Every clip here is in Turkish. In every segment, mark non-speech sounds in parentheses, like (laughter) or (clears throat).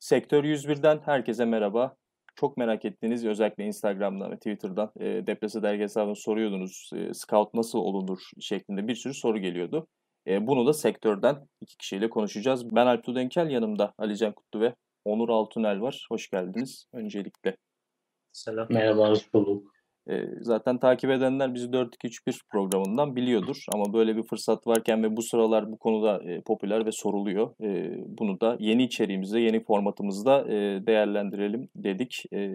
Sektör 101'den herkese merhaba. Çok merak ettiğiniz özellikle Instagram'dan ve Twitter'dan e, Deprese Dergi hesabını soruyordunuz. E, scout nasıl olunur şeklinde bir sürü soru geliyordu. E, bunu da sektörden iki kişiyle konuşacağız. Ben Alp Tudenkel, yanımda Alican Kutlu ve Onur Altunel var. Hoş geldiniz öncelikle. Selam. Merhaba, hoş bulduk. E, zaten takip edenler bizi 4-2-3-1 programından biliyordur. Ama böyle bir fırsat varken ve bu sıralar bu konuda e, popüler ve soruluyor. E, bunu da yeni içeriğimizde, yeni formatımızda e, değerlendirelim dedik. E,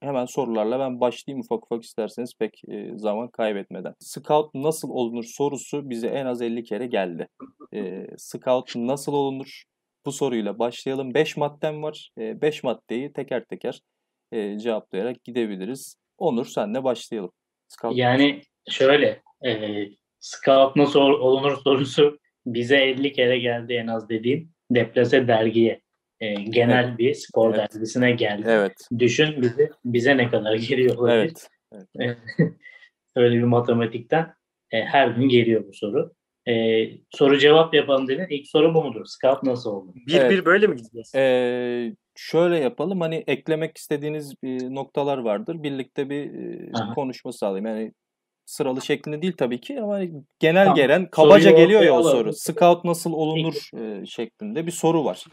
hemen sorularla ben başlayayım ufak ufak isterseniz pek e, zaman kaybetmeden. Scout nasıl olunur sorusu bize en az 50 kere geldi. E, Scout nasıl olunur? Bu soruyla başlayalım. 5 maddem var. 5 e, maddeyi teker teker e, cevaplayarak gidebiliriz. Onur senle başlayalım. Scout yani şöyle e, Scout nasıl olunur sorusu bize 50 kere geldi en az dediğim Deplase dergiye. E, genel evet. bir spor evet. dergisine geldi. Evet. Düşün bize bize ne kadar geliyor olabilir. Evet. evet. (laughs) Öyle bir matematikten e, her gün geliyor bu soru. E, soru cevap yapalım dedin. İlk soru bu mudur? Scout nasıl oldu? Bir evet. bir böyle mi gideceğiz? Ee, şöyle yapalım hani eklemek istediğiniz e, noktalar vardır. Birlikte bir e, konuşma sağlayayım. Yani sıralı şeklinde değil tabii ki ama genel tamam. gelen kabaca Soruyu geliyor ya o soru. Scout nasıl olunur e, şeklinde bir soru var.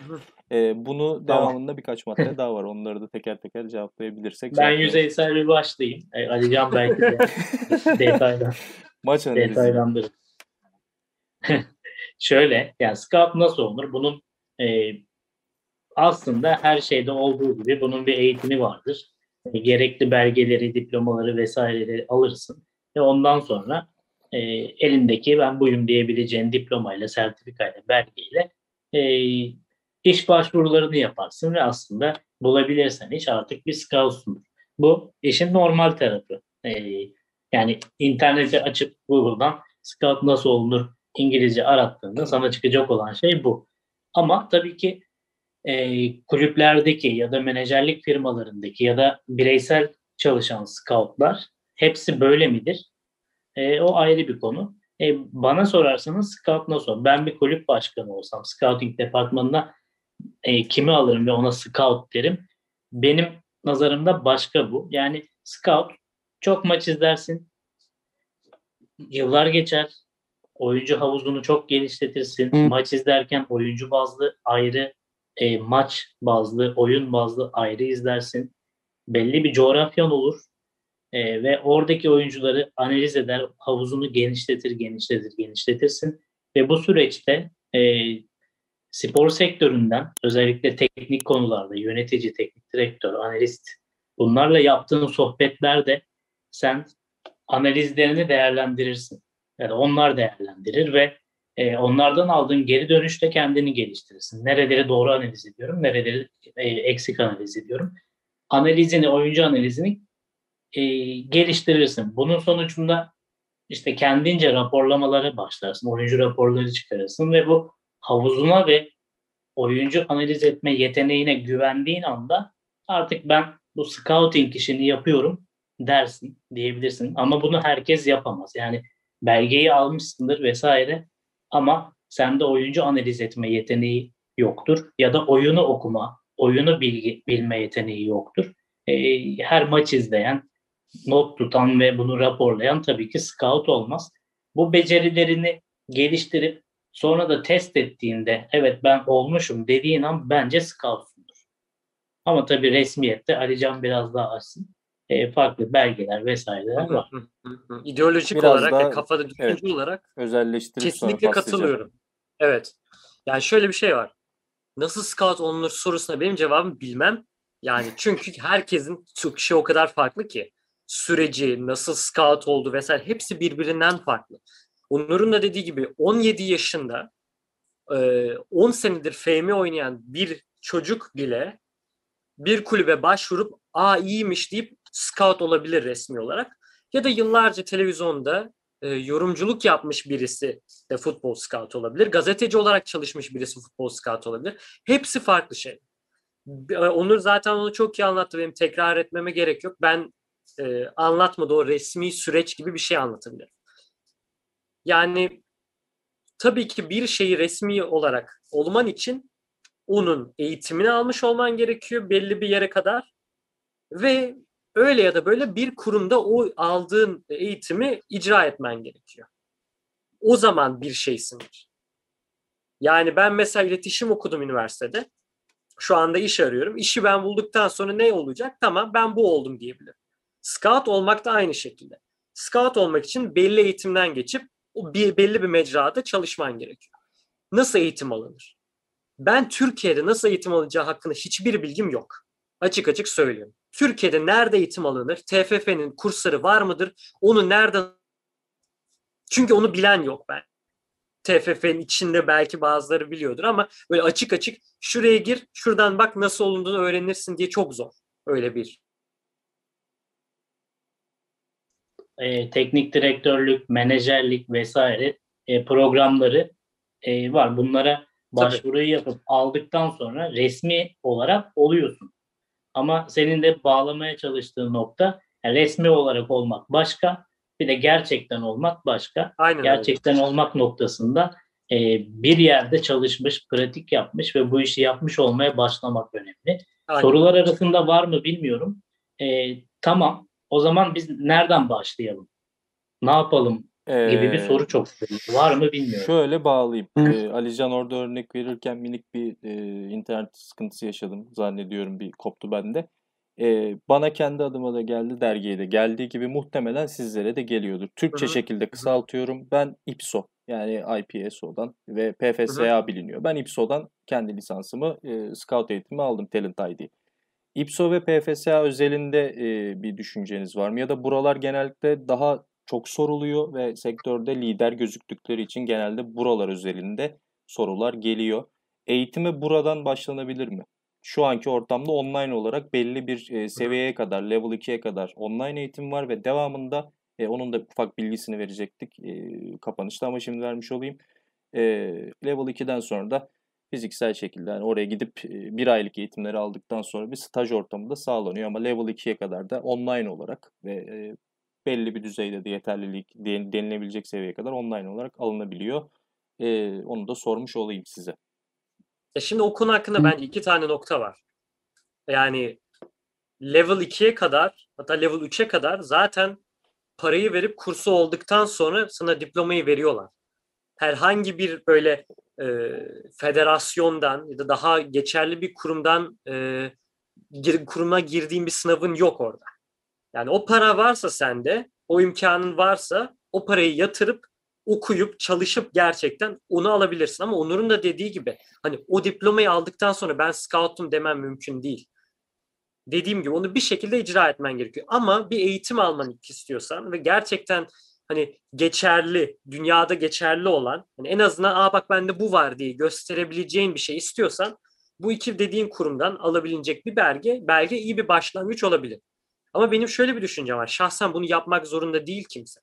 E, bunu tamam. devamında birkaç madde (laughs) daha var. Onları da teker teker cevaplayabilirsek. Ben yüzeysel bir başlayayım. E, Ali Can belki de (laughs) detaylan. Maç analizi. Detaylandırır. (laughs) Şöyle yani scout nasıl olunur? Bunun e, aslında her şeyde olduğu gibi bunun bir eğitimi vardır. E, gerekli belgeleri, diplomaları vesaireleri alırsın ve ondan sonra e, elindeki ben buyum diyebileceğin diplomayla, sertifikayla, belgeyle e, iş başvurularını yaparsın ve aslında bulabilirsen iş artık bir scoutsundur. Bu işin normal tarafı. E, yani interneti açıp Google'dan scout nasıl olunur İngilizce arattığında sana çıkacak olan şey bu. Ama tabii ki e, kulüplerdeki ya da menajerlik firmalarındaki ya da bireysel çalışan scoutlar hepsi böyle midir? E, o ayrı bir konu. E, bana sorarsanız scout nasıl? Ben bir kulüp başkanı olsam scouting departmanına e, kimi alırım ve ona scout derim. Benim nazarımda başka bu. Yani scout çok maç izlersin. Yıllar geçer. Oyuncu havuzunu çok genişletirsin. Hı. Maç izlerken oyuncu bazlı ayrı e, maç bazlı, oyun bazlı ayrı izlersin. Belli bir coğrafyan olur e, ve oradaki oyuncuları analiz eder, havuzunu genişletir, genişletir, genişletirsin. Ve bu süreçte e, spor sektöründen özellikle teknik konularda yönetici, teknik direktör, analist bunlarla yaptığın sohbetlerde sen analizlerini değerlendirirsin. Yani onlar değerlendirir ve e, onlardan aldığın geri dönüşte kendini geliştirirsin. Nereleri doğru analiz ediyorum, nereleri e, eksik analiz ediyorum. Analizini, oyuncu analizini e, geliştirirsin. Bunun sonucunda işte kendince raporlamalara başlarsın, oyuncu raporları çıkarırsın ve bu havuzuna ve oyuncu analiz etme yeteneğine güvendiğin anda artık ben bu scouting işini yapıyorum dersin diyebilirsin. Ama bunu herkes yapamaz. Yani belgeyi almışsındır vesaire ama sende oyuncu analiz etme yeteneği yoktur ya da oyunu okuma, oyunu bilgi, bilme yeteneği yoktur. E, her maç izleyen, not tutan ve bunu raporlayan tabii ki scout olmaz. Bu becerilerini geliştirip sonra da test ettiğinde evet ben olmuşum dediğin an bence scoutsundur. Ama tabii resmiyette Alican biraz daha açsın e, farklı belgeler vesaireler var. İdeolojik Biraz olarak daha, kafada düşünce evet, olarak kesinlikle katılıyorum. Evet. Yani şöyle bir şey var. Nasıl scout olunur sorusuna benim cevabım bilmem. Yani çünkü herkesin çok şey o kadar farklı ki. Süreci, nasıl scout oldu vesaire hepsi birbirinden farklı. Onur'un da dediği gibi 17 yaşında 10 senedir FM oynayan bir çocuk bile bir kulübe başvurup aa iyiymiş deyip scout olabilir resmi olarak. Ya da yıllarca televizyonda e, yorumculuk yapmış birisi de futbol scout olabilir. Gazeteci olarak çalışmış birisi futbol scout olabilir. Hepsi farklı şey. E, Onur zaten onu çok iyi anlattı. Benim tekrar etmeme gerek yok. Ben e, anlatmadı o resmi süreç gibi bir şey anlatabilirim. Yani tabii ki bir şeyi resmi olarak olman için onun eğitimini almış olman gerekiyor belli bir yere kadar ve öyle ya da böyle bir kurumda o aldığın eğitimi icra etmen gerekiyor. O zaman bir şeysindir. Yani ben mesela iletişim okudum üniversitede. Şu anda iş arıyorum. İşi ben bulduktan sonra ne olacak? Tamam ben bu oldum diyebilirim. Scout olmak da aynı şekilde. Scout olmak için belli eğitimden geçip o bir, belli bir mecrada çalışman gerekiyor. Nasıl eğitim alınır? Ben Türkiye'de nasıl eğitim alacağı hakkında hiçbir bilgim yok. Açık açık söylüyorum. Türkiye'de nerede eğitim alınır? TFF'nin kursları var mıdır? Onu nerede? Çünkü onu bilen yok ben. TFF'nin içinde belki bazıları biliyordur ama böyle açık açık şuraya gir, şuradan bak nasıl olunduğunu öğrenirsin diye çok zor. Öyle bir. E, teknik direktörlük, menajerlik vesaire e, programları e, var. Bunlara başvuruyu yapıp aldıktan sonra resmi olarak oluyorsun. Ama senin de bağlamaya çalıştığın nokta yani resmi olarak olmak başka, bir de gerçekten olmak başka. Aynen gerçekten öyle. olmak noktasında e, bir yerde çalışmış, pratik yapmış ve bu işi yapmış olmaya başlamak önemli. Aynen. Sorular arasında var mı bilmiyorum. E, tamam, o zaman biz nereden başlayalım? Ne yapalım gibi bir Ee, soru çok var mı bilmiyorum. Şöyle bağlayayım. Ee, Alican orada örnek verirken minik bir e, internet sıkıntısı yaşadım zannediyorum bir koptu bende. Ee, bana kendi adıma da geldi dergiye de geldiği gibi muhtemelen sizlere de geliyordur. Türkçe Hı hı. şekilde kısaltıyorum. Ben IPSO yani IPSO'dan ve PFSA biliniyor. Ben IPSO'dan kendi lisansımı e, Scout eğitimi aldım Talent ID. IPSO ve PFSA özelinde e, bir düşünceniz var mı? Ya da buralar genellikle daha çok soruluyor ve sektörde lider gözüktükleri için genelde buralar özelinde sorular geliyor. Eğitime buradan başlanabilir mi? Şu anki ortamda online olarak belli bir e, seviyeye kadar, level 2'ye kadar online eğitim var ve devamında e, onun da ufak bilgisini verecektik e, kapanışta ama şimdi vermiş olayım. E, level 2'den sonra da fiziksel şekilde yani oraya gidip e, bir aylık eğitimleri aldıktan sonra bir staj ortamı da sağlanıyor ama level 2'ye kadar da online olarak ve e, belli bir düzeyde de yeterlilik den- denilebilecek seviyeye kadar online olarak alınabiliyor. E, onu da sormuş olayım size. Ya şimdi o konu hakkında bence iki tane nokta var. Yani level 2'ye kadar hatta level 3'e kadar zaten parayı verip kursu olduktan sonra sana diplomayı veriyorlar. Herhangi bir böyle e, federasyondan ya da daha geçerli bir kurumdan e, gir, kuruma girdiğin bir sınavın yok orada. Yani o para varsa sende, o imkanın varsa o parayı yatırıp okuyup çalışıp gerçekten onu alabilirsin. Ama Onur'un da dediği gibi hani o diplomayı aldıktan sonra ben scoutum demem mümkün değil. Dediğim gibi onu bir şekilde icra etmen gerekiyor. Ama bir eğitim alman istiyorsan ve gerçekten hani geçerli, dünyada geçerli olan hani en azından aa bak bende bu var diye gösterebileceğin bir şey istiyorsan bu iki dediğin kurumdan alabilecek bir belge, belge iyi bir başlangıç olabilir. Ama benim şöyle bir düşüncem var. Şahsen bunu yapmak zorunda değil kimse.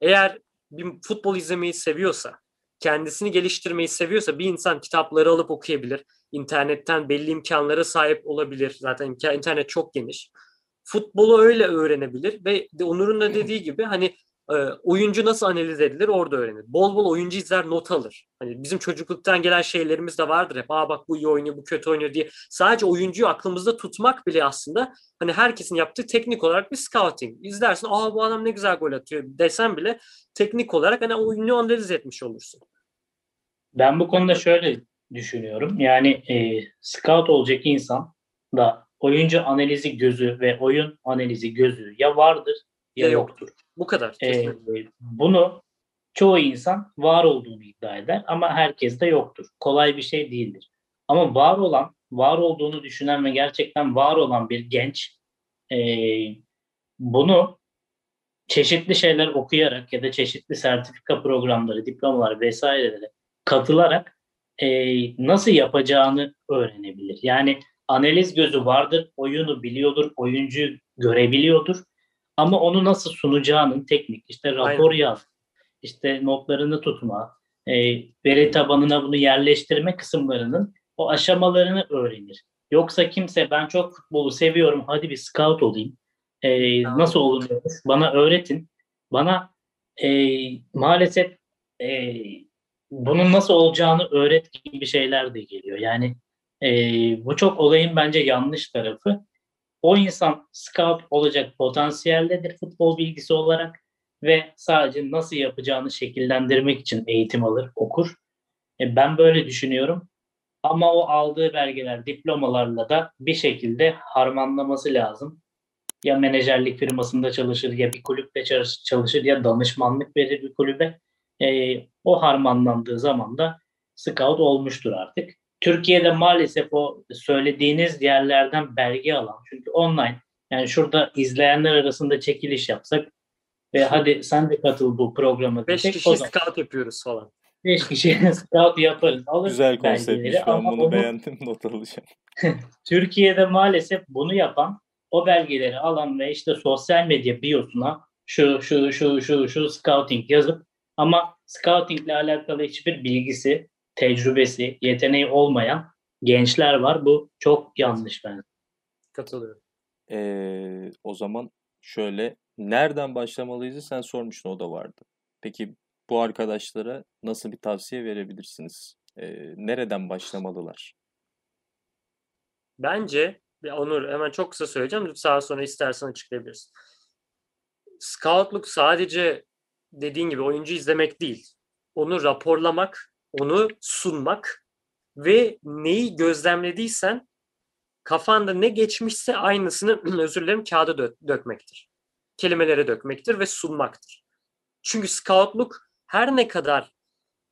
Eğer bir futbol izlemeyi seviyorsa, kendisini geliştirmeyi seviyorsa bir insan kitapları alıp okuyabilir. İnternetten belli imkanlara sahip olabilir. Zaten internet çok geniş. Futbolu öyle öğrenebilir ve Onur'un da dediği gibi hani e, oyuncu nasıl analiz edilir orada öğrenir. Bol bol oyuncu izler not alır. Hani bizim çocukluktan gelen şeylerimiz de vardır hep. Aa bak bu iyi oynuyor, bu kötü oynuyor diye. Sadece oyuncuyu aklımızda tutmak bile aslında hani herkesin yaptığı teknik olarak bir scouting. İzlersin aa bu adam ne güzel gol atıyor desen bile teknik olarak hani oyunu analiz etmiş olursun. Ben bu konuda şöyle düşünüyorum. Yani e, scout olacak insan da oyuncu analizi gözü ve oyun analizi gözü ya vardır ya yoktur. Bu kadar. E, kesinlikle. bunu çoğu insan var olduğunu iddia eder ama herkes de yoktur. Kolay bir şey değildir. Ama var olan, var olduğunu düşünen ve gerçekten var olan bir genç e, bunu çeşitli şeyler okuyarak ya da çeşitli sertifika programları, diplomalar vesairelere katılarak e, nasıl yapacağını öğrenebilir. Yani analiz gözü vardır, oyunu biliyordur, oyuncuyu görebiliyordur. Ama onu nasıl sunacağının teknik, işte rapor Aynen. yaz, işte notlarını tutma, e, veri tabanına bunu yerleştirme kısımlarının o aşamalarını öğrenir. Yoksa kimse ben çok futbolu seviyorum, hadi bir scout olayım. E, nasıl olunuyor? Bana öğretin. Bana e, maalesef e, bunun nasıl olacağını öğret gibi şeyler de geliyor. Yani e, bu çok olayın bence yanlış tarafı. O insan scout olacak potansiyeldedir futbol bilgisi olarak ve sadece nasıl yapacağını şekillendirmek için eğitim alır, okur. E, ben böyle düşünüyorum. Ama o aldığı belgeler, diplomalarla da bir şekilde harmanlaması lazım. Ya menajerlik firmasında çalışır, ya bir kulüpte çalışır, ya danışmanlık verir bir kulübe. E, o harmanlandığı zaman da scout olmuştur artık. Türkiye'de maalesef o söylediğiniz yerlerden belge alan, çünkü online, yani şurada izleyenler arasında çekiliş yapsak ve hadi sen de katıl bu programa. 5 kişi scout yapıyoruz falan. 5 kişi (laughs) scout yaparız. Alır Güzel konseptmiş. Ben bunu onu, beğendim. Not alacağım. (laughs) Türkiye'de maalesef bunu yapan o belgeleri alan ve işte sosyal medya biyosuna şu şu şu şu şu scouting yazıp ama scouting ile alakalı hiçbir bilgisi, tecrübesi, yeteneği olmayan gençler var. Bu çok yanlış ben. Katılıyorum. Ee, o zaman şöyle nereden başlamalıyız sen sormuştun o da vardı. Peki bu arkadaşlara nasıl bir tavsiye verebilirsiniz? Ee, nereden başlamalılar? Bence Onur hemen çok kısa söyleyeceğim. Daha sonra istersen açıklayabilirsin. Scoutluk sadece dediğin gibi oyuncu izlemek değil. Onu raporlamak, onu sunmak ve neyi gözlemlediysen kafanda ne geçmişse aynısını (clears throat) özür dilerim kağıda dö- dökmektir. Kelimelere dökmektir ve sunmaktır. Çünkü scoutluk her ne kadar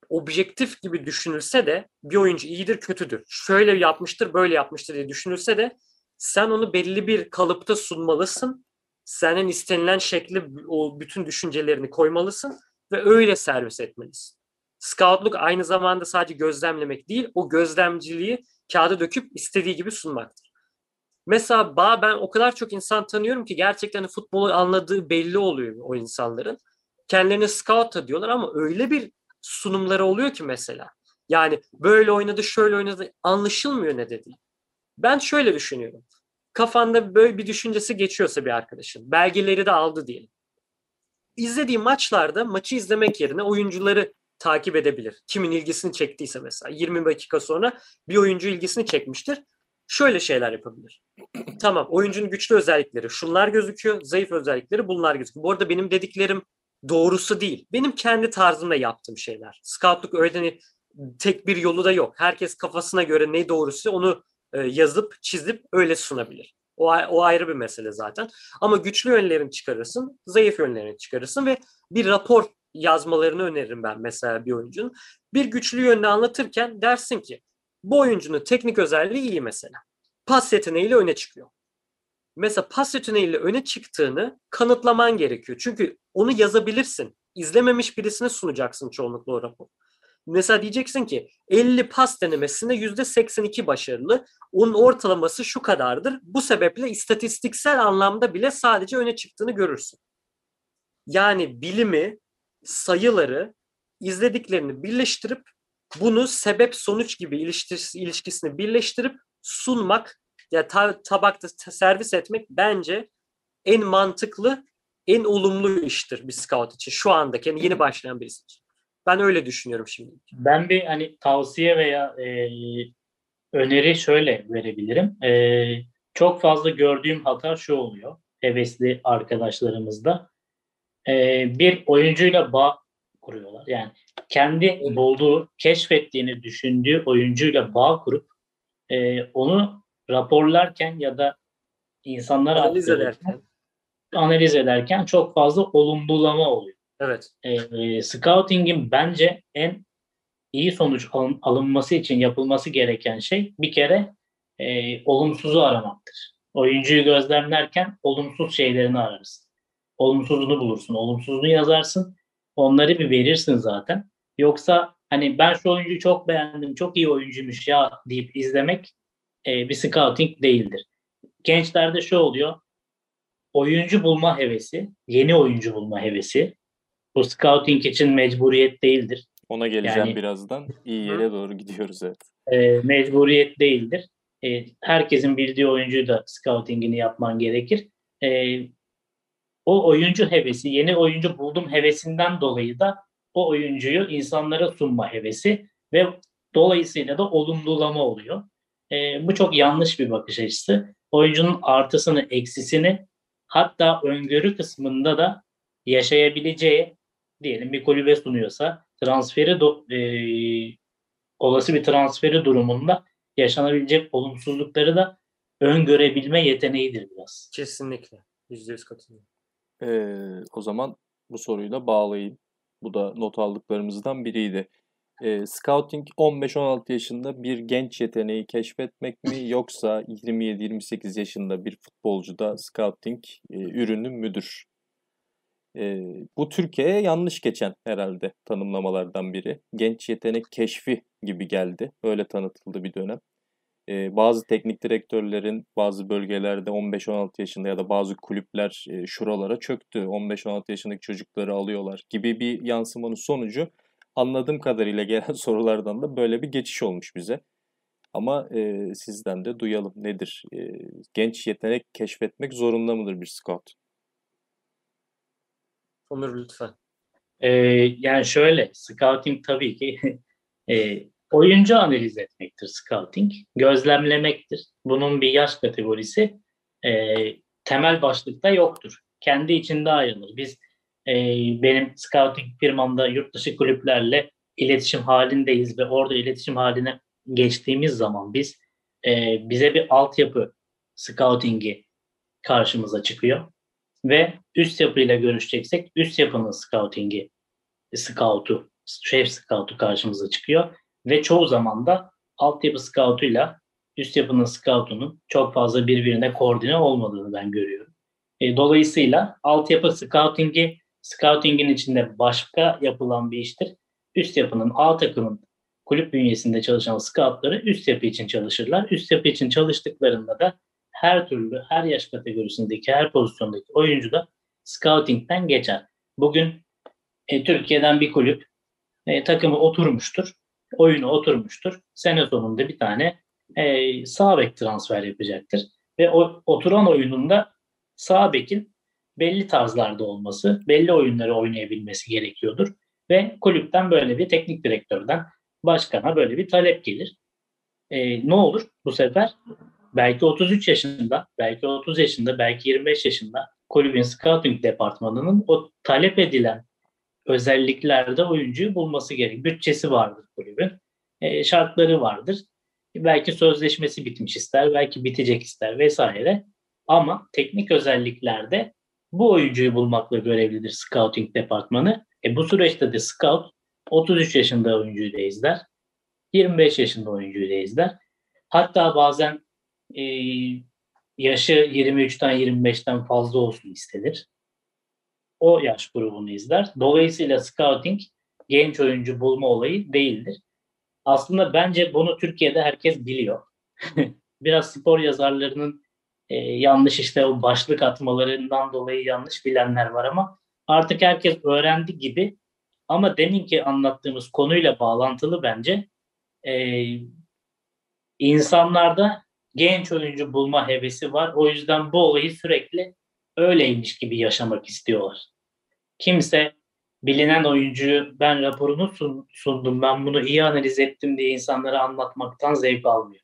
objektif gibi düşünülse de bir oyuncu iyidir kötüdür. Şöyle yapmıştır böyle yapmıştır diye düşünülse de sen onu belli bir kalıpta sunmalısın. Senin istenilen şekli o bütün düşüncelerini koymalısın ve öyle servis etmelisin. Scoutluk aynı zamanda sadece gözlemlemek değil, o gözlemciliği kağıda döküp istediği gibi sunmaktır. Mesela ba ben o kadar çok insan tanıyorum ki gerçekten hani futbolu anladığı belli oluyor o insanların. Kendilerini scout da diyorlar ama öyle bir sunumları oluyor ki mesela. Yani böyle oynadı, şöyle oynadı anlaşılmıyor ne dediği. Ben şöyle düşünüyorum. Kafanda böyle bir düşüncesi geçiyorsa bir arkadaşın, belgeleri de aldı diyelim. İzlediği maçlarda maçı izlemek yerine oyuncuları takip edebilir. Kimin ilgisini çektiyse mesela 20 dakika sonra bir oyuncu ilgisini çekmiştir. Şöyle şeyler yapabilir. (clears throat) tamam oyuncunun güçlü özellikleri şunlar gözüküyor, zayıf özellikleri bunlar gözüküyor. Bu arada benim dediklerim doğrusu değil. Benim kendi tarzımla yaptığım şeyler. Scoutluk öyle hani tek bir yolu da yok. Herkes kafasına göre ne doğrusu onu e, yazıp çizip öyle sunabilir. O, o ayrı bir mesele zaten. Ama güçlü yönlerini çıkarırsın, zayıf yönlerini çıkarırsın ve bir rapor yazmalarını öneririm ben mesela bir oyuncunun. Bir güçlü yönünü anlatırken dersin ki bu oyuncunun teknik özelliği iyi mesela. Pas yeteneğiyle öne çıkıyor. Mesela pas yeteneğiyle öne çıktığını kanıtlaman gerekiyor. Çünkü onu yazabilirsin. İzlememiş birisine sunacaksın çoğunlukla o rapor. Mesela diyeceksin ki 50 pas denemesinde %82 başarılı. Onun ortalaması şu kadardır. Bu sebeple istatistiksel anlamda bile sadece öne çıktığını görürsün. Yani bilimi, sayıları, izlediklerini birleştirip bunu sebep sonuç gibi ilişkisini birleştirip sunmak ya yani ta, tabakta servis etmek bence en mantıklı, en olumlu iştir bir scout için şu andaki yani yeni başlayan birisi için. Ben öyle düşünüyorum şimdi. Ben bir hani tavsiye veya e, öneri şöyle verebilirim. E, çok fazla gördüğüm hata şu oluyor hevesli arkadaşlarımızda. E, bir oyuncuyla bağ kuruyorlar. Yani kendi bulduğu, keşfettiğini düşündüğü oyuncuyla bağ kurup e, onu raporlarken ya da insanlara analiz ederken analiz ederken çok fazla olumlulama oluyor. Evet. E, scouting'in bence en iyi sonuç alın, alınması için yapılması gereken şey bir kere e, olumsuzu aramaktır. Oyuncuyu gözlemlerken olumsuz şeylerini ararız. Olumsuzunu bulursun, olumsuzunu yazarsın. Onları bir verirsin zaten. Yoksa hani ben şu oyuncuyu çok beğendim, çok iyi oyuncuymuş ya deyip izlemek e, bir scouting değildir. Gençlerde şu oluyor. Oyuncu bulma hevesi, yeni oyuncu bulma hevesi, bu scouting için mecburiyet değildir. Ona geleceğim yani, birazdan. İyi yere doğru gidiyoruz evet. E, mecburiyet değildir. E, herkesin bildiği oyuncuyu da scoutingini yapman gerekir. E, o oyuncu hevesi, yeni oyuncu buldum hevesinden dolayı da o oyuncuyu insanlara sunma hevesi ve dolayısıyla da olumlulama oluyor. E, bu çok yanlış bir bakış açısı. Oyuncunun artısını, eksisini hatta öngörü kısmında da yaşayabileceği diyelim bir kulübe sunuyorsa transferi do, e, olası bir transferi durumunda yaşanabilecek olumsuzlukları da öngörebilme yeteneğidir biraz. Kesinlikle. %100 katılıyorum. Ee, o zaman bu soruyu da bağlayayım. Bu da not aldıklarımızdan biriydi. Ee, scouting 15-16 yaşında bir genç yeteneği keşfetmek mi yoksa 27-28 yaşında bir futbolcuda scouting e, ürünü müdür? E, bu Türkiye'ye yanlış geçen herhalde tanımlamalardan biri. Genç yetenek keşfi gibi geldi. Öyle tanıtıldı bir dönem. E, bazı teknik direktörlerin bazı bölgelerde 15-16 yaşında ya da bazı kulüpler e, şuralara çöktü. 15-16 yaşındaki çocukları alıyorlar gibi bir yansımanın sonucu anladığım kadarıyla (laughs) gelen sorulardan da böyle bir geçiş olmuş bize. Ama e, sizden de duyalım nedir? E, genç yetenek keşfetmek zorunda mıdır bir scout? Onur lütfen. Ee, yani şöyle, scouting tabii ki (laughs) e, oyuncu analiz etmektir scouting, gözlemlemektir. Bunun bir yaş kategorisi e, temel başlıkta yoktur. Kendi içinde ayrılır. Biz e, benim scouting firmamda yurt dışı kulüplerle iletişim halindeyiz ve orada iletişim haline geçtiğimiz zaman biz e, bize bir altyapı scoutingi karşımıza çıkıyor ve üst yapıyla görüşeceksek üst yapının scoutingi, scout'u, şef scout'u karşımıza çıkıyor ve çoğu zaman da altyapı scout'uyla üst yapının scout'unun çok fazla birbirine koordine olmadığını ben görüyorum. E, dolayısıyla altyapı scoutingi scoutingin içinde başka yapılan bir iştir. Üst yapının A takımın kulüp bünyesinde çalışan scoutları üst yapı için çalışırlar. Üst yapı için çalıştıklarında da her türlü, her yaş kategorisindeki, her pozisyondaki oyuncu da scouting'den geçer. Bugün e, Türkiye'den bir kulüp e, takımı oturmuştur, oyunu oturmuştur. Sene sonunda bir tane e, sağ bek transfer yapacaktır. Ve o oturan oyununda sağ bekin belli tarzlarda olması, belli oyunları oynayabilmesi gerekiyordur. Ve kulüpten böyle bir teknik direktörden başkana böyle bir talep gelir. E, ne olur bu sefer? belki 33 yaşında, belki 30 yaşında, belki 25 yaşında kulübün scouting departmanının o talep edilen özelliklerde oyuncuyu bulması gerek. Bütçesi vardır kulübün, e, şartları vardır. Belki sözleşmesi bitmiş ister, belki bitecek ister vesaire. Ama teknik özelliklerde bu oyuncuyu bulmakla görevlidir scouting departmanı. E bu süreçte de scout 33 yaşında oyuncuyu da izler. 25 yaşında oyuncuyu da izler. Hatta bazen e, yaşı 23'ten 25'ten fazla olsun istenir. O yaş grubunu izler. Dolayısıyla scouting genç oyuncu bulma olayı değildir. Aslında bence bunu Türkiye'de herkes biliyor. (laughs) Biraz spor yazarlarının e, yanlış işte o başlık atmalarından dolayı yanlış bilenler var ama artık herkes öğrendi gibi ama deminki anlattığımız konuyla bağlantılı bence e, insanlarda genç oyuncu bulma hevesi var. O yüzden bu olayı sürekli öyleymiş gibi yaşamak istiyorlar. Kimse bilinen oyuncuyu ben raporunu sundum, ben bunu iyi analiz ettim diye insanlara anlatmaktan zevk almıyor.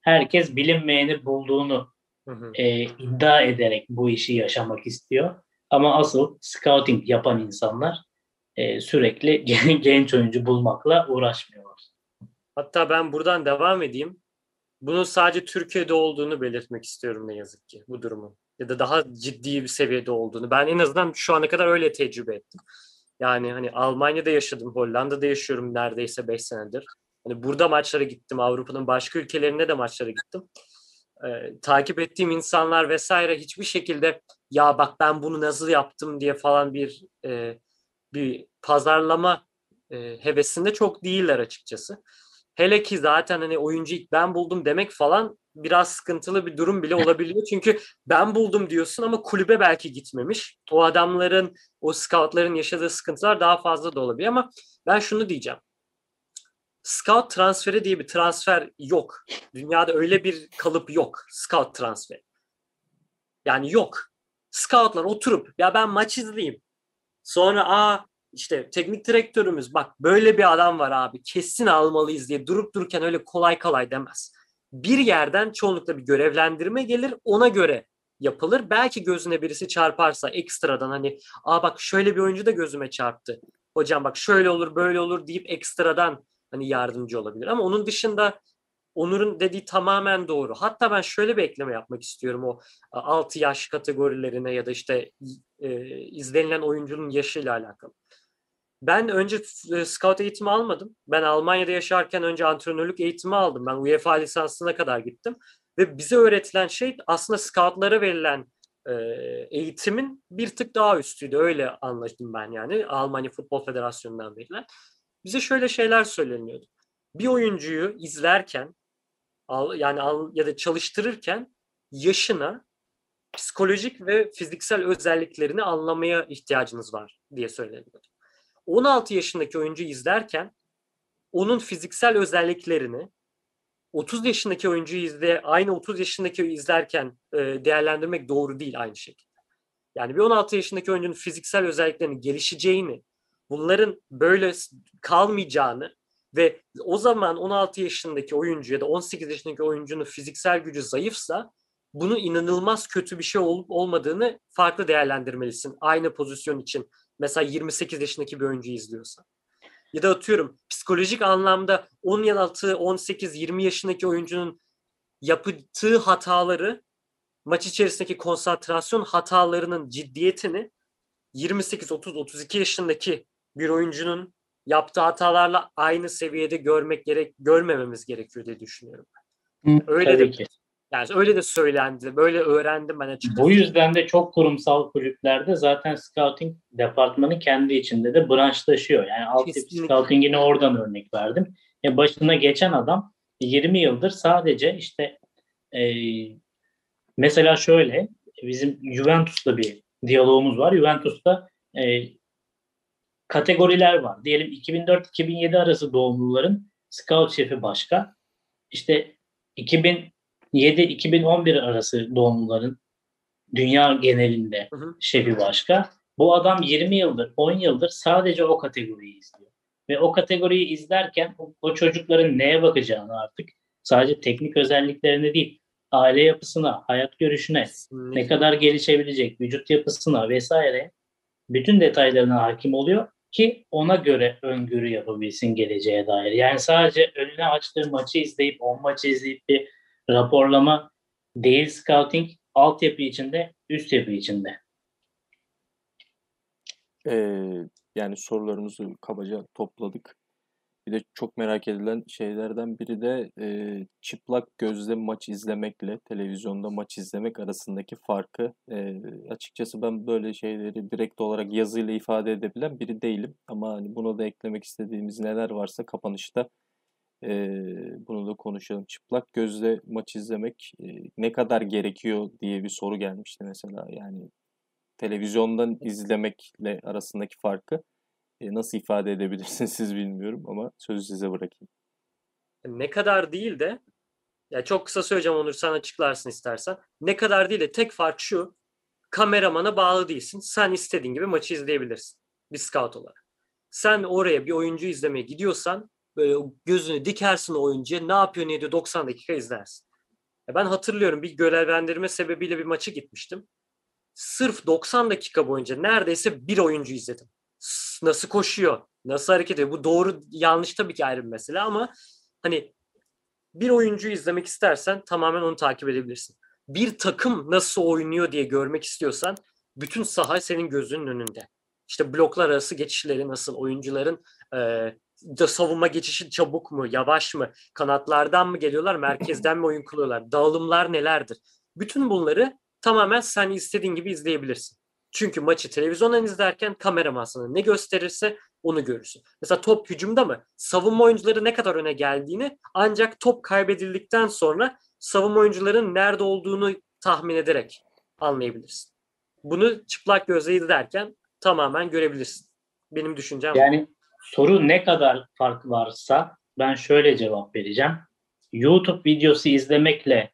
Herkes bilinmeyeni bulduğunu hı hı. E, iddia ederek bu işi yaşamak istiyor. Ama asıl scouting yapan insanlar e, sürekli (laughs) genç oyuncu bulmakla uğraşmıyorlar. Hatta ben buradan devam edeyim bunun sadece Türkiye'de olduğunu belirtmek istiyorum ne yazık ki bu durumun. Ya da daha ciddi bir seviyede olduğunu. Ben en azından şu ana kadar öyle tecrübe ettim. Yani hani Almanya'da yaşadım, Hollanda'da yaşıyorum neredeyse 5 senedir. Hani burada maçlara gittim, Avrupa'nın başka ülkelerine de maçlara gittim. Ee, takip ettiğim insanlar vesaire hiçbir şekilde ya bak ben bunu nasıl yaptım diye falan bir e, bir pazarlama e, hevesinde çok değiller açıkçası. Hele ki zaten hani oyuncu ilk ben buldum demek falan biraz sıkıntılı bir durum bile (laughs) olabiliyor. Çünkü ben buldum diyorsun ama kulübe belki gitmemiş. O adamların, o scoutların yaşadığı sıkıntılar daha fazla da olabilir ama ben şunu diyeceğim. Scout transferi diye bir transfer yok. Dünyada öyle bir kalıp yok. Scout transferi. Yani yok. Scoutlar oturup ya ben maç izleyeyim. Sonra aa işte teknik direktörümüz bak böyle bir adam var abi kesin almalıyız diye durup dururken öyle kolay kolay demez. bir yerden çoğunlukla bir görevlendirme gelir ona göre yapılır. Belki gözüne birisi çarparsa ekstradan hani aa bak şöyle bir oyuncu da gözüme çarptı. Hocam bak şöyle olur böyle olur deyip ekstradan hani yardımcı olabilir. Ama onun dışında Onur'un dediği tamamen doğru. Hatta ben şöyle bir ekleme yapmak istiyorum o 6 yaş kategorilerine ya da işte e, izlenilen oyuncunun yaşıyla alakalı. Ben önce e, scout eğitimi almadım. Ben Almanya'da yaşarken önce antrenörlük eğitimi aldım. Ben UEFA lisansına kadar gittim. Ve bize öğretilen şey aslında scoutlara verilen e, eğitimin bir tık daha üstüydü. Öyle anlaştım ben yani. Almanya Futbol Federasyonu'ndan verilen. Bize şöyle şeyler söyleniyordu. Bir oyuncuyu izlerken yani ya da çalıştırırken yaşına, psikolojik ve fiziksel özelliklerini anlamaya ihtiyacınız var diye söyleniyordu. 16 yaşındaki oyuncu izlerken onun fiziksel özelliklerini 30 yaşındaki oyuncuyu izle aynı 30 yaşındaki izlerken e, değerlendirmek doğru değil aynı şekilde. Yani bir 16 yaşındaki oyuncunun fiziksel özelliklerinin gelişeceğini, bunların böyle kalmayacağını ve o zaman 16 yaşındaki oyuncu ya da 18 yaşındaki oyuncunun fiziksel gücü zayıfsa bunu inanılmaz kötü bir şey olup olmadığını farklı değerlendirmelisin. Aynı pozisyon için mesela 28 yaşındaki bir oyuncu izliyorsa. Ya da atıyorum psikolojik anlamda 10 yıl altı, 18, 20 yaşındaki oyuncunun yaptığı hataları maç içerisindeki konsantrasyon hatalarının ciddiyetini 28, 30, 32 yaşındaki bir oyuncunun yaptığı hatalarla aynı seviyede görmek gerek görmememiz gerekiyor diye düşünüyorum. Öyle Tabii de ki. Yani öyle de söylendi. Böyle öğrendim ben açıkçası. Bu yüzden de çok kurumsal kulüplerde zaten scouting departmanı kendi içinde de branşlaşıyor. Yani altyapı scouting'ini oradan örnek verdim. E başına geçen adam 20 yıldır sadece işte e, mesela şöyle bizim Juventus'ta bir diyalogumuz var. Juventus'ta e, kategoriler var. Diyelim 2004-2007 arası doğumluların scout şefi başka. İşte 2007-2011 arası doğumluların dünya genelinde hı hı. şefi başka. Bu adam 20 yıldır, 10 yıldır sadece o kategoriyi izliyor. Ve o kategoriyi izlerken o, o çocukların neye bakacağını artık sadece teknik özelliklerine değil, aile yapısına, hayat görüşüne, Kesinlikle. ne kadar gelişebilecek, vücut yapısına vesaire bütün detaylarına hakim oluyor ki ona göre öngörü yapabilsin geleceğe dair. Yani sadece önüne açtığı maçı izleyip, o maçı izleyip bir raporlama değil scouting, altyapı içinde, üst yapı içinde. Ee, yani sorularımızı kabaca topladık. Bir de çok merak edilen şeylerden biri de e, çıplak gözle maç izlemekle televizyonda maç izlemek arasındaki farkı. E, açıkçası ben böyle şeyleri direkt olarak yazıyla ifade edebilen biri değilim. Ama hani buna da eklemek istediğimiz neler varsa kapanışta e, bunu da konuşalım. Çıplak gözle maç izlemek e, ne kadar gerekiyor diye bir soru gelmişti mesela. Yani televizyondan izlemekle arasındaki farkı e, nasıl ifade edebilirsiniz (laughs) siz bilmiyorum ama sözü size bırakayım. Ne kadar değil de ya çok kısa söyleyeceğim Onur sen açıklarsın istersen. Ne kadar değil de tek fark şu. Kameramana bağlı değilsin. Sen istediğin gibi maçı izleyebilirsin. Bir scout olarak. Sen oraya bir oyuncu izlemeye gidiyorsan böyle gözünü dikersin oyuncuya ne yapıyor ne ediyor 90 dakika izlersin. Ben hatırlıyorum bir görevlendirme sebebiyle bir maçı gitmiştim. Sırf 90 dakika boyunca neredeyse bir oyuncu izledim nasıl koşuyor, nasıl hareket ediyor. Bu doğru yanlış tabii ki ayrı bir mesele ama hani bir oyuncuyu izlemek istersen tamamen onu takip edebilirsin. Bir takım nasıl oynuyor diye görmek istiyorsan bütün saha senin gözünün önünde. İşte bloklar arası geçişleri nasıl, oyuncuların da savunma geçişi çabuk mu, yavaş mı, kanatlardan mı geliyorlar, merkezden mi oyun kuruyorlar, dağılımlar nelerdir? Bütün bunları tamamen sen istediğin gibi izleyebilirsin. Çünkü maçı televizyondan izlerken kameraman sana ne gösterirse onu görürsün. Mesela top hücumda mı? Savunma oyuncuları ne kadar öne geldiğini ancak top kaybedildikten sonra savunma oyuncuların nerede olduğunu tahmin ederek anlayabilirsin. Bunu çıplak gözle izlerken tamamen görebilirsin. Benim düşüncem Yani soru ne kadar fark varsa ben şöyle cevap vereceğim. YouTube videosu izlemekle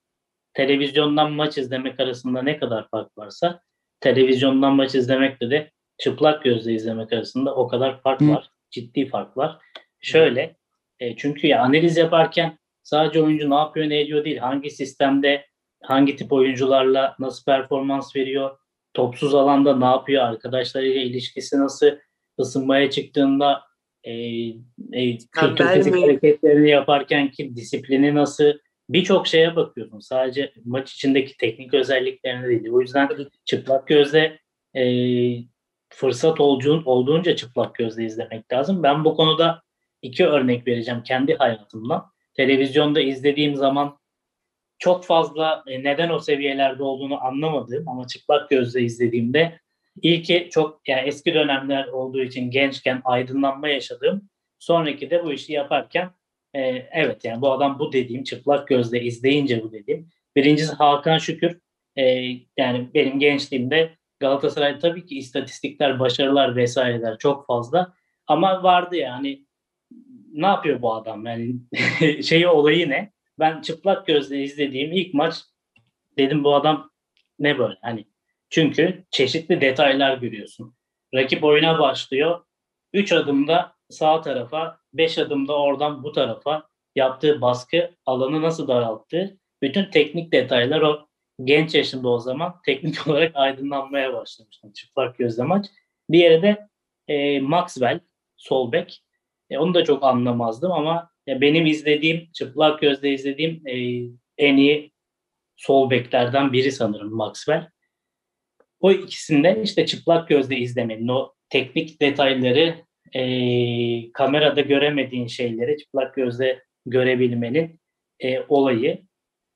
televizyondan maç izlemek arasında ne kadar fark varsa televizyondan maç izlemekle de çıplak gözle izlemek arasında o kadar fark var. Ciddi fark var. Şöyle e, çünkü ya analiz yaparken sadece oyuncu ne yapıyor ne ediyor değil. Hangi sistemde hangi tip oyuncularla nasıl performans veriyor, topsuz alanda ne yapıyor, arkadaşlarıyla ilişkisi nasıl, ısınmaya çıktığında e, e, kötü fizik hareketlerini yaparken ki disiplini nasıl, birçok şeye bakıyorsun. Sadece maç içindeki teknik özelliklerine değil. O yüzden çıplak gözle e, fırsat olduğun, olduğunca çıplak gözle izlemek lazım. Ben bu konuda iki örnek vereceğim kendi hayatımdan. Televizyonda izlediğim zaman çok fazla e, neden o seviyelerde olduğunu anlamadığım ama çıplak gözle izlediğimde ilki çok yani eski dönemler olduğu için gençken aydınlanma yaşadığım sonraki de bu işi yaparken e, evet yani bu adam bu dediğim çıplak gözle izleyince bu dediğim. Birincisi Hakan Şükür. E, yani benim gençliğimde Galatasaray tabii ki istatistikler başarılar vesaireler çok fazla. Ama vardı yani ne yapıyor bu adam? Yani (laughs) şeyi olayı ne? Ben çıplak gözle izlediğim ilk maç dedim bu adam ne böyle? Hani çünkü çeşitli detaylar görüyorsun. Rakip oyuna başlıyor. 3 adımda sağ tarafa, 5 adımda oradan bu tarafa yaptığı baskı alanı nasıl daralttı. Bütün teknik detaylar o genç yaşında o zaman teknik (laughs) olarak aydınlanmaya başlamıştım çıplak gözle maç. Diğeri de e, Maxwell, sol bek. E, onu da çok anlamazdım ama ya benim izlediğim, çıplak gözle izlediğim e, en iyi sol beklerden biri sanırım Maxwell. O ikisinde işte çıplak gözle izlemenin, o teknik detayları, e, kamerada göremediğin şeyleri çıplak gözle görebilmenin e, olayı.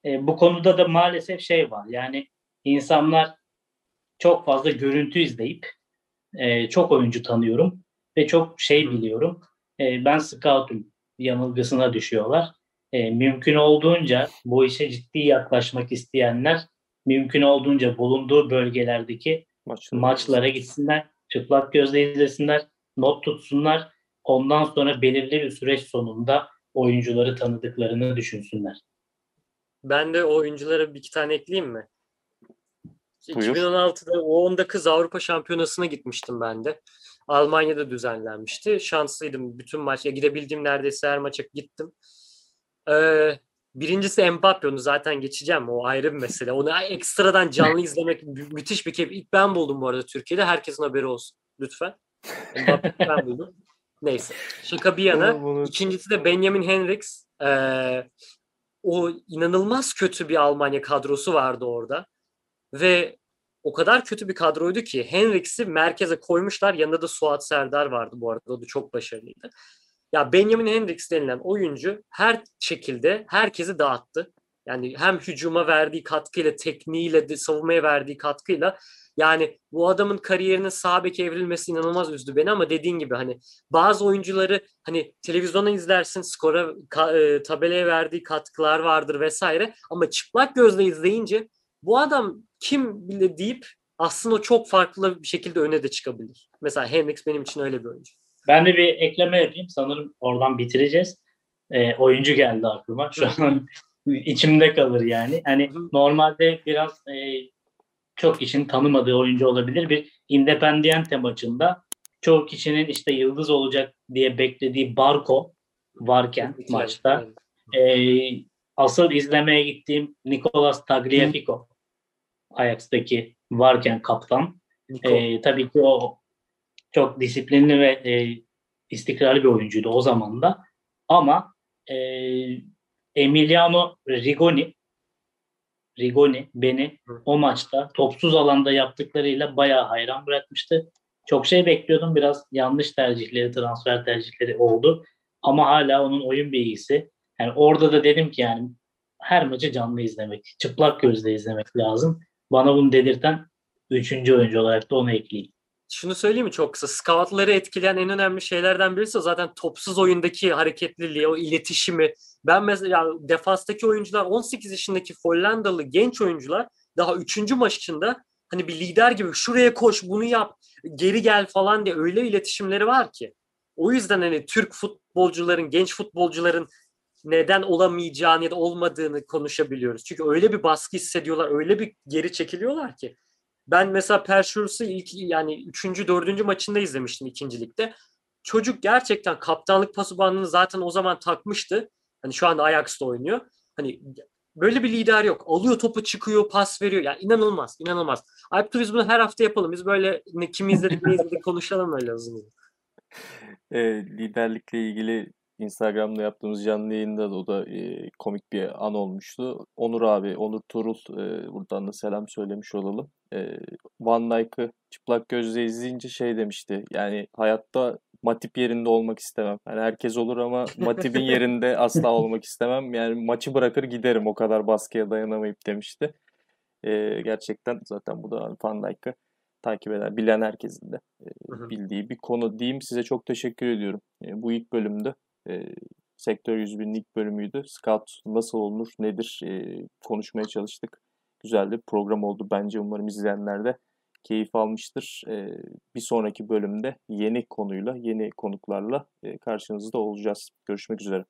E, bu konuda da maalesef şey var. Yani insanlar çok fazla görüntü izleyip e, çok oyuncu tanıyorum ve çok şey biliyorum. E, ben scoutum yanılgısına düşüyorlar. E, mümkün olduğunca bu işe ciddi yaklaşmak isteyenler mümkün olduğunca bulunduğu bölgelerdeki Maçları. maçlara gitsinler, çıplak gözle izlesinler, not tutsunlar. Ondan sonra belirli bir süreç sonunda oyuncuları tanıdıklarını düşünsünler. Ben de o oyunculara bir iki tane ekleyeyim mi? Buyur. 2016'da o kız Avrupa Şampiyonası'na gitmiştim ben de. Almanya'da düzenlenmişti. Şanslıydım. Bütün maç, gidebildiğim neredeyse her maça gittim. Ee, birincisi Mbappe onu zaten geçeceğim. O ayrı bir mesele. Onu ekstradan canlı izlemek müthiş bir keyif. İlk ben buldum bu arada Türkiye'de. Herkesin haberi olsun. Lütfen. Mbappe ben buldum. Neyse. Şaka bir yana. İkincisi de Benjamin Henriks. Ee, o inanılmaz kötü bir Almanya kadrosu vardı orada. Ve o kadar kötü bir kadroydu ki Henriks'i merkeze koymuşlar. Yanında da Suat Serdar vardı bu arada. O da çok başarılıydı. Ya Benjamin Hendricks denilen oyuncu her şekilde herkesi dağıttı. Yani hem hücuma verdiği katkıyla, tekniğiyle, de, savunmaya verdiği katkıyla yani bu adamın kariyerinin sağ beke evrilmesi inanılmaz üzdü beni ama dediğin gibi hani bazı oyuncuları hani televizyonda izlersin skora ka, e, tabelaya verdiği katkılar vardır vesaire ama çıplak gözle izleyince bu adam kim bile deyip aslında çok farklı bir şekilde öne de çıkabilir. Mesela Hendrix benim için öyle bir oyuncu. Ben de bir ekleme yapayım. Sanırım oradan bitireceğiz. E, oyuncu geldi aklıma. Şu an içimde kalır yani. Hani normalde biraz e, çok kişinin tanımadığı oyuncu olabilir. Bir Independiente maçında çoğu kişinin işte yıldız olacak diye beklediği Barco varken maçta e, asıl izlemeye gittiğim Nicolas Tagliafico Ajax'taki varken kaptan. E, tabii ki o çok disiplinli ve e, istikrarlı bir oyuncuydu o zaman da. Ama e, Emiliano Rigoni Rigoni beni o maçta topsuz alanda yaptıklarıyla bayağı hayran bırakmıştı. Çok şey bekliyordum. Biraz yanlış tercihleri, transfer tercihleri oldu. Ama hala onun oyun bilgisi. Yani orada da dedim ki yani her maçı canlı izlemek, çıplak gözle izlemek lazım. Bana bunu dedirten üçüncü oyuncu olarak da onu ekleyeyim şunu söyleyeyim mi çok kısa? Scoutları etkileyen en önemli şeylerden birisi zaten topsuz oyundaki hareketliliği, o iletişimi. Ben mesela defanstaki oyuncular 18 yaşındaki Hollandalı genç oyuncular daha 3. maçında hani bir lider gibi şuraya koş bunu yap geri gel falan diye öyle iletişimleri var ki. O yüzden hani Türk futbolcuların, genç futbolcuların neden olamayacağını ya da olmadığını konuşabiliyoruz. Çünkü öyle bir baskı hissediyorlar, öyle bir geri çekiliyorlar ki. Ben mesela Perşurus'u ilk yani 3. 4. maçında izlemiştim ikincilikte. Çocuk gerçekten kaptanlık pası bandını zaten o zaman takmıştı. Hani şu anda Ajax'ta oynuyor. Hani böyle bir lider yok. Alıyor topu çıkıyor, pas veriyor. Yani inanılmaz, inanılmaz. Alp biz bunu her hafta yapalım. Biz böyle ne kim izledik ne izledik konuşalım öyle hızlı. (laughs) E, liderlikle ilgili Instagram'da yaptığımız canlı yayında da o da e, komik bir an olmuştu. Onur abi, Onur Turul e, buradan da selam söylemiş olalım. E, Van Dijk'ı çıplak gözle izleyince şey demişti. Yani hayatta Matip yerinde olmak istemem. Yani herkes olur ama Matip'in (laughs) yerinde asla olmak istemem. Yani maçı bırakır giderim o kadar baskıya dayanamayıp demişti. E, gerçekten zaten bu da Van Dijk'ı takip eden, bilen herkesin de e, bildiği bir konu diyeyim. Size çok teşekkür ediyorum. E, bu ilk bölümde e, Sektör 101'in ilk bölümüydü. Scout nasıl olunur, nedir e, konuşmaya çalıştık. Güzel bir program oldu bence. Umarım izleyenler de keyif almıştır. E, bir sonraki bölümde yeni konuyla, yeni konuklarla e, karşınızda olacağız. Görüşmek üzere.